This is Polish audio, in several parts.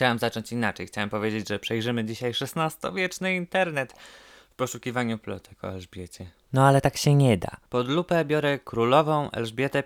Chciałem zacząć inaczej. Chciałem powiedzieć, że przejrzymy dzisiaj XVI-wieczny internet w poszukiwaniu plotek o Elżbiecie. No ale tak się nie da. Pod lupę biorę królową Elżbietę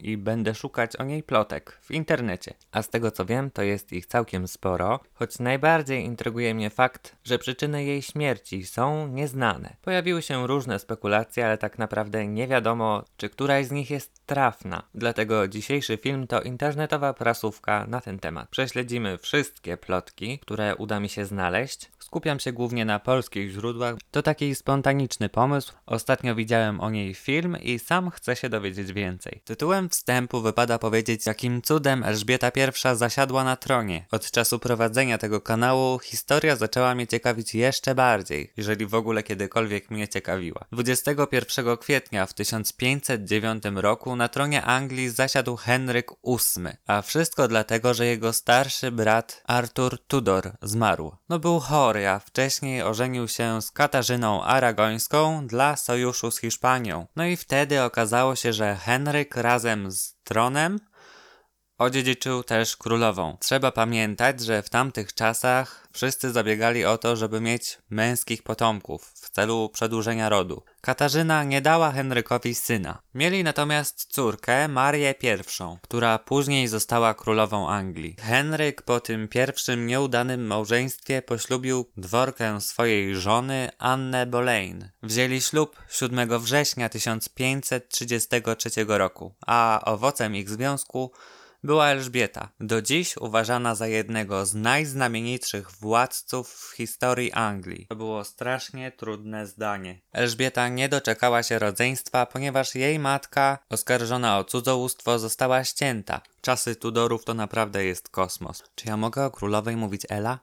I i będę szukać o niej plotek w internecie. A z tego co wiem, to jest ich całkiem sporo, choć najbardziej intryguje mnie fakt, że przyczyny jej śmierci są nieznane. Pojawiły się różne spekulacje, ale tak naprawdę nie wiadomo, czy któraś z nich jest trafna. Dlatego dzisiejszy film to internetowa prasówka na ten temat. Prześledzimy wszystkie plotki, które uda mi się znaleźć. Skupiam się głównie na polskich źródłach. To taki spontaniczny pomysł, Ostatnio widziałem o niej film i sam chcę się dowiedzieć więcej. Tytułem wstępu wypada powiedzieć, jakim cudem Elżbieta I zasiadła na tronie. Od czasu prowadzenia tego kanału historia zaczęła mnie ciekawić jeszcze bardziej, jeżeli w ogóle kiedykolwiek mnie ciekawiła. 21 kwietnia w 1509 roku na tronie Anglii zasiadł Henryk VIII, a wszystko dlatego, że jego starszy brat Artur Tudor zmarł. No był chory, a wcześniej ożenił się z Katarzyną Aragońską dla sojuszu z Hiszpanią. No i wtedy okazało się, że Henryk razem z tronem odziedziczył też królową. Trzeba pamiętać, że w tamtych czasach wszyscy zabiegali o to, żeby mieć męskich potomków w celu przedłużenia rodu. Katarzyna nie dała Henrykowi syna. Mieli natomiast córkę, Marię I, która później została królową Anglii. Henryk po tym pierwszym nieudanym małżeństwie poślubił dworkę swojej żony, Annę Boleyn. Wzięli ślub 7 września 1533 roku, a owocem ich związku była Elżbieta, do dziś uważana za jednego z najznamienitszych władców w historii Anglii. To było strasznie trudne zdanie. Elżbieta nie doczekała się rodzeństwa, ponieważ jej matka, oskarżona o cudzołóstwo, została ścięta. Czasy Tudorów to naprawdę jest kosmos. Czy ja mogę o królowej mówić Ela?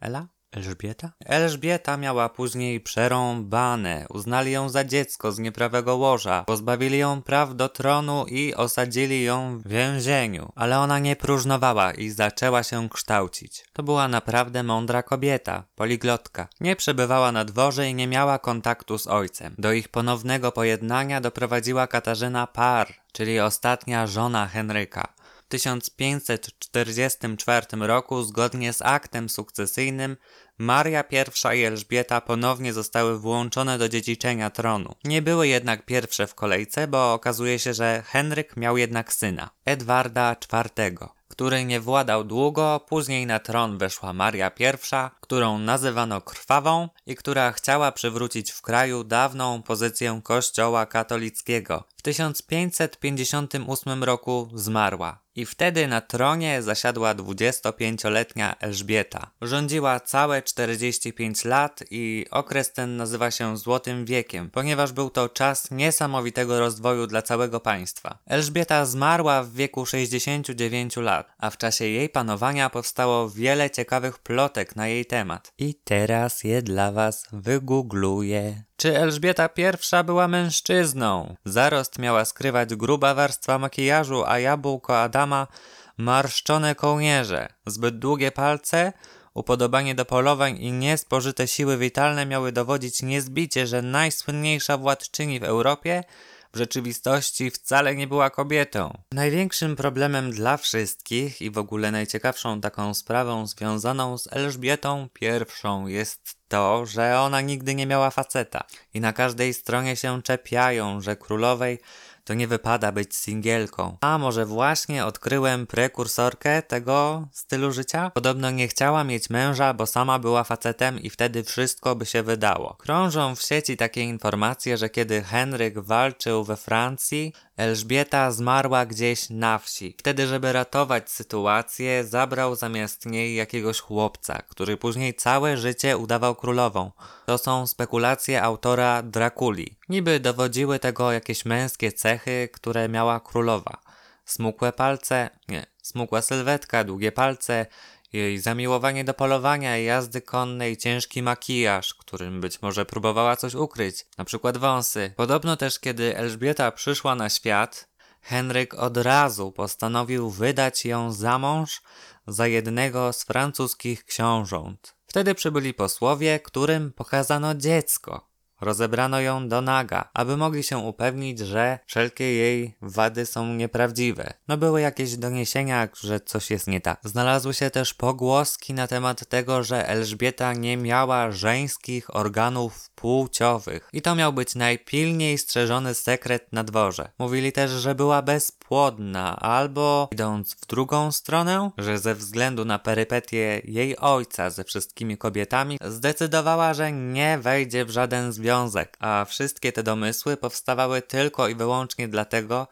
Ela? Elżbieta? Elżbieta miała później przerąbane. Uznali ją za dziecko z nieprawego łoża, pozbawili ją praw do tronu i osadzili ją w więzieniu. Ale ona nie próżnowała i zaczęła się kształcić. To była naprawdę mądra kobieta, poliglotka. Nie przebywała na dworze i nie miała kontaktu z ojcem. Do ich ponownego pojednania doprowadziła Katarzyna Parr, czyli ostatnia żona Henryka. W 1544 roku, zgodnie z aktem sukcesyjnym, Maria I i Elżbieta ponownie zostały włączone do dziedziczenia tronu. Nie były jednak pierwsze w kolejce, bo okazuje się, że Henryk miał jednak syna, Edwarda IV który nie władał długo, później na tron weszła Maria I, którą nazywano krwawą i która chciała przywrócić w kraju dawną pozycję kościoła katolickiego. W 1558 roku zmarła i wtedy na tronie zasiadła 25-letnia Elżbieta. Rządziła całe 45 lat i okres ten nazywa się Złotym Wiekiem, ponieważ był to czas niesamowitego rozwoju dla całego państwa. Elżbieta zmarła w wieku 69 lat, a w czasie jej panowania powstało wiele ciekawych plotek na jej temat. I teraz je dla was wygoogluję. Czy Elżbieta I była mężczyzną? Zarost miała skrywać gruba warstwa makijażu, a jabłko Adama marszczone kołnierze. Zbyt długie palce, upodobanie do polowań i niespożyte siły witalne miały dowodzić niezbicie, że najsłynniejsza władczyni w Europie w rzeczywistości wcale nie była kobietą. Największym problemem dla wszystkich i w ogóle najciekawszą taką sprawą związaną z Elżbietą I jest to, że ona nigdy nie miała faceta i na każdej stronie się czepiają, że królowej to nie wypada być singielką. A może właśnie odkryłem prekursorkę tego stylu życia? Podobno nie chciała mieć męża, bo sama była facetem i wtedy wszystko by się wydało. Krążą w sieci takie informacje, że kiedy Henryk walczył we Francji, Elżbieta zmarła gdzieś na wsi. Wtedy, żeby ratować sytuację, zabrał zamiast niej jakiegoś chłopca, który później całe życie udawał królową. To są spekulacje autora Drakuli. Niby dowodziły tego jakieś męskie cechy, które miała królowa. Smukłe palce, nie, smukła sylwetka, długie palce, jej zamiłowanie do polowania, jazdy konnej, ciężki makijaż, którym być może próbowała coś ukryć, na przykład wąsy. Podobno też kiedy Elżbieta przyszła na świat, Henryk od razu postanowił wydać ją za mąż za jednego z francuskich książąt. Wtedy przybyli posłowie, którym pokazano dziecko. Rozebrano ją do naga, aby mogli się upewnić, że wszelkie jej wady są nieprawdziwe. No były jakieś doniesienia, że coś jest nie tak. Znalazły się też pogłoski na temat tego, że Elżbieta nie miała żeńskich organów płciowych i to miał być najpilniej strzeżony sekret na dworze. Mówili też, że była bezpłodna, albo idąc w drugą stronę, że ze względu na perypetie jej ojca ze wszystkimi kobietami zdecydowała, że nie wejdzie w żaden związek, a wszystkie te domysły powstawały tylko i wyłącznie dlatego,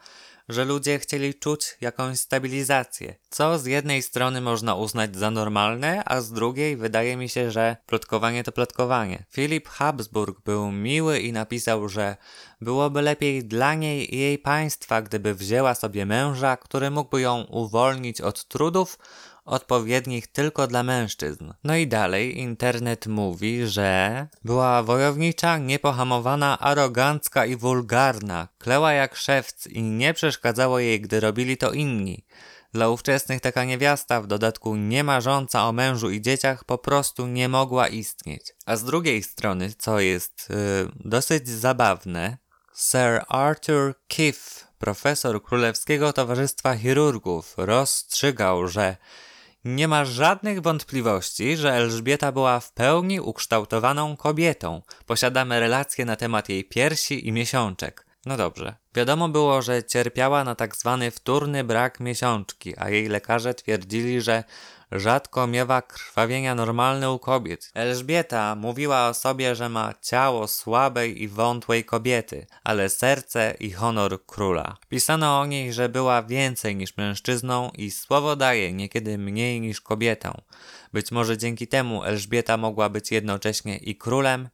że ludzie chcieli czuć jakąś stabilizację, co z jednej strony można uznać za normalne, a z drugiej wydaje mi się, że plotkowanie to plotkowanie. Filip Habsburg był miły i napisał, że byłoby lepiej dla niej i jej państwa, gdyby wzięła sobie męża, który mógłby ją uwolnić od trudów, odpowiednich tylko dla mężczyzn. No i dalej internet mówi, że była wojownicza, niepohamowana, arogancka i wulgarna, kleła jak szewc i nie przeszkadzało jej, gdy robili to inni. Dla ówczesnych taka niewiasta, w dodatku nie marząca o mężu i dzieciach, po prostu nie mogła istnieć. A z drugiej strony, co jest yy, dosyć zabawne, Sir Arthur Keefe, profesor Królewskiego Towarzystwa Chirurgów, rozstrzygał, że nie ma żadnych wątpliwości, że Elżbieta była w pełni ukształtowaną kobietą. Posiadamy relacje na temat jej piersi i miesiączek. No dobrze. Wiadomo było, że cierpiała na tak zwany wtórny brak miesiączki, a jej lekarze twierdzili, że rzadko miewa krwawienia normalne u kobiet. Elżbieta mówiła o sobie, że ma ciało słabej i wątłej kobiety, ale serce i honor króla. Pisano o niej, że była więcej niż mężczyzną i słowo daje niekiedy mniej niż kobietą. Być może dzięki temu Elżbieta mogła być jednocześnie i królem,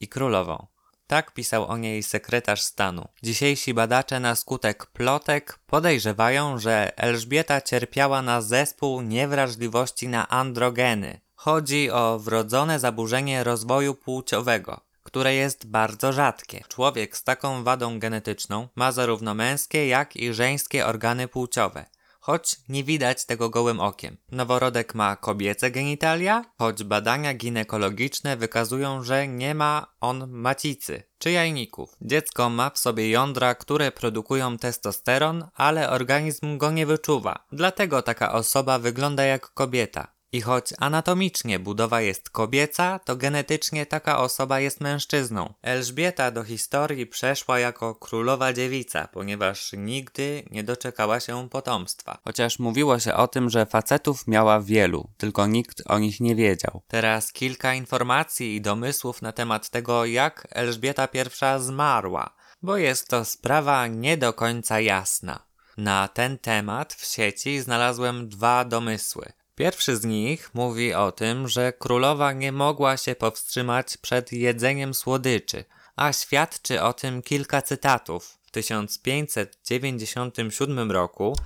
i królową. Tak pisał o niej sekretarz stanu. Dzisiejsi badacze na skutek plotek podejrzewają, że Elżbieta cierpiała na zespół niewrażliwości na androgeny. Chodzi o wrodzone zaburzenie rozwoju płciowego które jest bardzo rzadkie. Człowiek z taką wadą genetyczną ma zarówno męskie, jak i żeńskie organy płciowe choć nie widać tego gołym okiem. Noworodek ma kobiece genitalia, choć badania ginekologiczne wykazują, że nie ma on macicy czy jajników. Dziecko ma w sobie jądra, które produkują testosteron, ale organizm go nie wyczuwa. Dlatego taka osoba wygląda jak kobieta. I choć anatomicznie budowa jest kobieca, to genetycznie taka osoba jest mężczyzną. Elżbieta do historii przeszła jako królowa dziewica, ponieważ nigdy nie doczekała się potomstwa. Chociaż mówiło się o tym, że facetów miała wielu, tylko nikt o nich nie wiedział. Teraz kilka informacji i domysłów na temat tego, jak Elżbieta I zmarła, bo jest to sprawa nie do końca jasna. Na ten temat w sieci znalazłem dwa domysły. Pierwszy z nich mówi o tym, że królowa nie mogła się powstrzymać przed jedzeniem słodyczy, a świadczy o tym kilka cytatów. W 1597 roku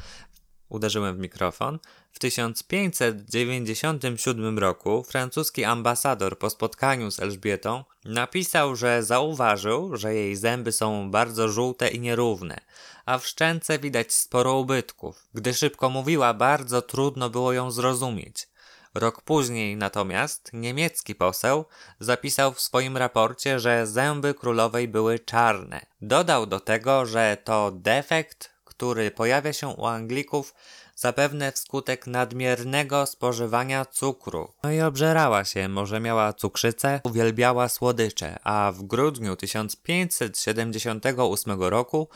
uderzyłem w mikrofon. W 1597 roku francuski ambasador po spotkaniu z Elżbietą napisał, że zauważył, że jej zęby są bardzo żółte i nierówne, a w szczęce widać sporo ubytków. Gdy szybko mówiła, bardzo trudno było ją zrozumieć. Rok później natomiast niemiecki poseł zapisał w swoim raporcie, że zęby królowej były czarne. Dodał do tego, że to defekt, który pojawia się u Anglików zapewne wskutek nadmiernego spożywania cukru. No i obżerała się, może miała cukrzycę, uwielbiała słodycze, a w grudniu 1578 roku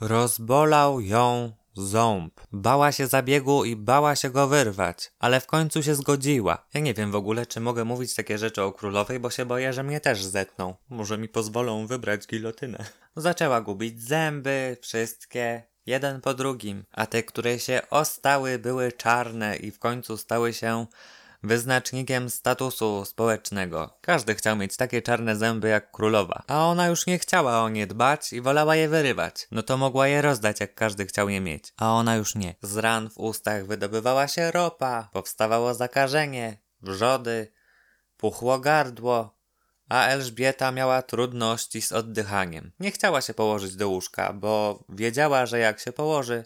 rozbolał ją ząb. Bała się zabiegu i bała się go wyrwać, ale w końcu się zgodziła. Ja nie wiem w ogóle, czy mogę mówić takie rzeczy o królowej, bo się boję, że mnie też zetną. Może mi pozwolą wybrać gilotynę. Zaczęła gubić zęby, wszystkie, jeden po drugim, a te, które się ostały, były czarne i w końcu stały się wyznacznikiem statusu społecznego. Każdy chciał mieć takie czarne zęby jak królowa, a ona już nie chciała o nie dbać i wolała je wyrywać. No to mogła je rozdać, jak każdy chciał je mieć, a ona już nie. Z ran w ustach wydobywała się ropa, powstawało zakażenie, wrzody, puchło gardło, a Elżbieta miała trudności z oddychaniem. Nie chciała się położyć do łóżka, bo wiedziała, że jak się położy,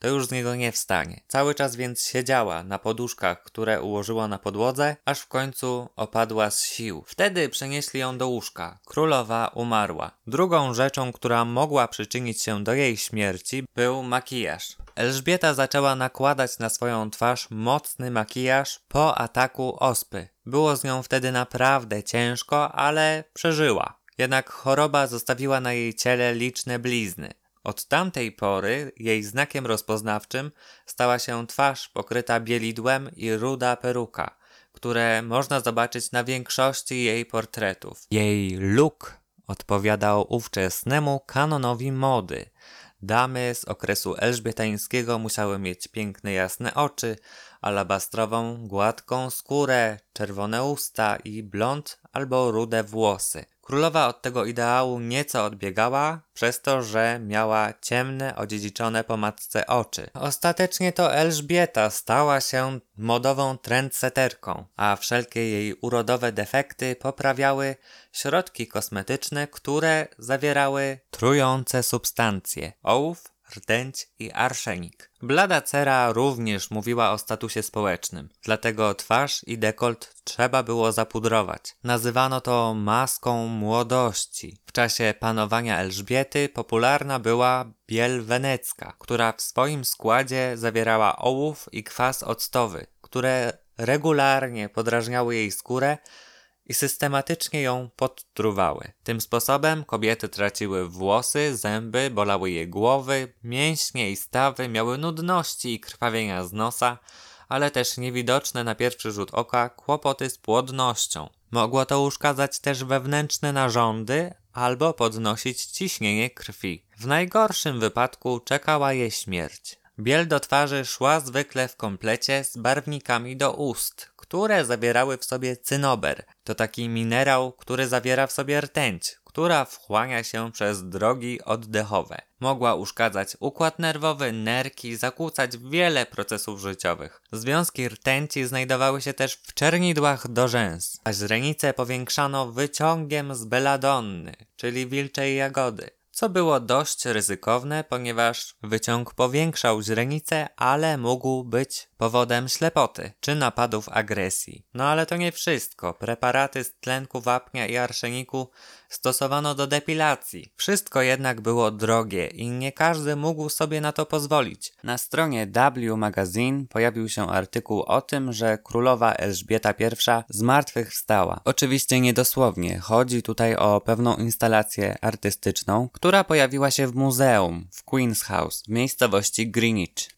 to już z niego nie wstanie. Cały czas więc siedziała na poduszkach, które ułożyła na podłodze, aż w końcu opadła z sił. Wtedy przenieśli ją do łóżka. Królowa umarła. Drugą rzeczą, która mogła przyczynić się do jej śmierci, był makijaż. Elżbieta zaczęła nakładać na swoją twarz mocny makijaż po ataku ospy. Było z nią wtedy naprawdę ciężko, ale przeżyła. Jednak choroba zostawiła na jej ciele liczne blizny. Od tamtej pory jej znakiem rozpoznawczym stała się twarz pokryta bielidłem i ruda peruka, które można zobaczyć na większości jej portretów. Jej look odpowiadał ówczesnemu kanonowi mody. Damy z okresu elżbietańskiego musiały mieć piękne jasne oczy, alabastrową, gładką skórę, czerwone usta i blond albo rude włosy. Królowa od tego ideału nieco odbiegała, przez to, że miała ciemne, odziedziczone po matce oczy. Ostatecznie to Elżbieta stała się modową trendseterką, a wszelkie jej urodowe defekty poprawiały środki kosmetyczne, które zawierały trujące substancje ołów, rdęć i arszenik. Blada cera również mówiła o statusie społecznym, dlatego twarz i dekolt trzeba było zapudrować. Nazywano to maską młodości. W czasie panowania Elżbiety popularna była biel wenecka, która w swoim składzie zawierała ołów i kwas octowy, które regularnie podrażniały jej skórę, i systematycznie ją podtruwały. Tym sposobem kobiety traciły włosy, zęby, bolały je głowy, mięśnie i stawy, miały nudności i krwawienia z nosa, ale też niewidoczne na pierwszy rzut oka kłopoty z płodnością. Mogło to uszkadzać też wewnętrzne narządy albo podnosić ciśnienie krwi. W najgorszym wypadku czekała je śmierć. Biel do twarzy szła zwykle w komplecie z barwnikami do ust, które zawierały w sobie cynober. To taki minerał, który zawiera w sobie rtęć, która wchłania się przez drogi oddechowe. Mogła uszkadzać układ nerwowy, nerki, zakłócać wiele procesów życiowych. Związki rtęci znajdowały się też w czernidłach do rzęs, a źrenice powiększano wyciągiem z beladonny, czyli wilczej jagody co było dość ryzykowne, ponieważ wyciąg powiększał źrenicę, ale mógł być powodem ślepoty czy napadów agresji. No ale to nie wszystko. Preparaty z tlenku wapnia i arszeniku stosowano do depilacji. Wszystko jednak było drogie i nie każdy mógł sobie na to pozwolić. Na stronie W Magazine pojawił się artykuł o tym, że królowa Elżbieta I zmartwychwstała. Oczywiście niedosłownie, chodzi tutaj o pewną instalację artystyczną, która pojawiła się w muzeum w Queen's House w miejscowości Greenwich.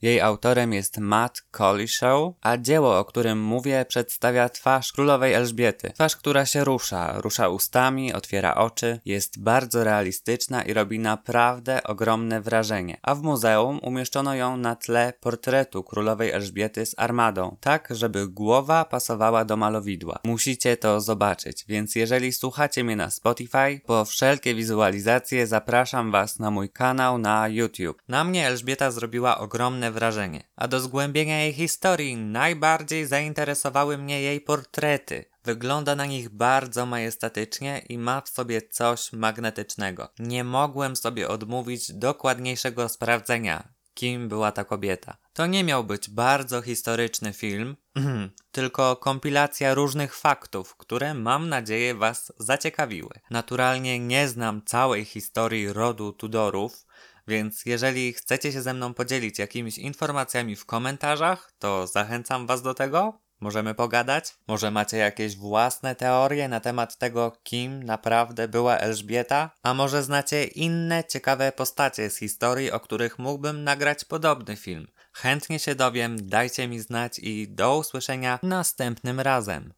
Jej autorem jest Matt Show, a dzieło, o którym mówię, przedstawia twarz królowej Elżbiety. Twarz, która się rusza, rusza ustami, otwiera oczy, jest bardzo realistyczna i robi naprawdę ogromne wrażenie. A w muzeum umieszczono ją na tle portretu królowej Elżbiety z armadą, tak żeby głowa pasowała do malowidła. Musicie to zobaczyć, więc jeżeli słuchacie mnie na Spotify, po wszelkie wizualizacje zapraszam Was na mój kanał na YouTube. Na mnie Elżbieta zrobiła ogromne wrażenie, a do zgłębienia jej historii najbardziej zainteresowały mnie jej portrety. Wygląda na nich bardzo majestatycznie i ma w sobie coś magnetycznego. Nie mogłem sobie odmówić dokładniejszego sprawdzenia, kim była ta kobieta. To nie miał być bardzo historyczny film, tylko kompilacja różnych faktów, które mam nadzieję Was zaciekawiły. Naturalnie nie znam całej historii rodu Tudorów, więc jeżeli chcecie się ze mną podzielić jakimiś informacjami w komentarzach, to zachęcam Was do tego. Możemy pogadać? Może macie jakieś własne teorie na temat tego, kim naprawdę była Elżbieta? A może znacie inne ciekawe postacie z historii, o których mógłbym nagrać podobny film? Chętnie się dowiem, dajcie mi znać i do usłyszenia następnym razem.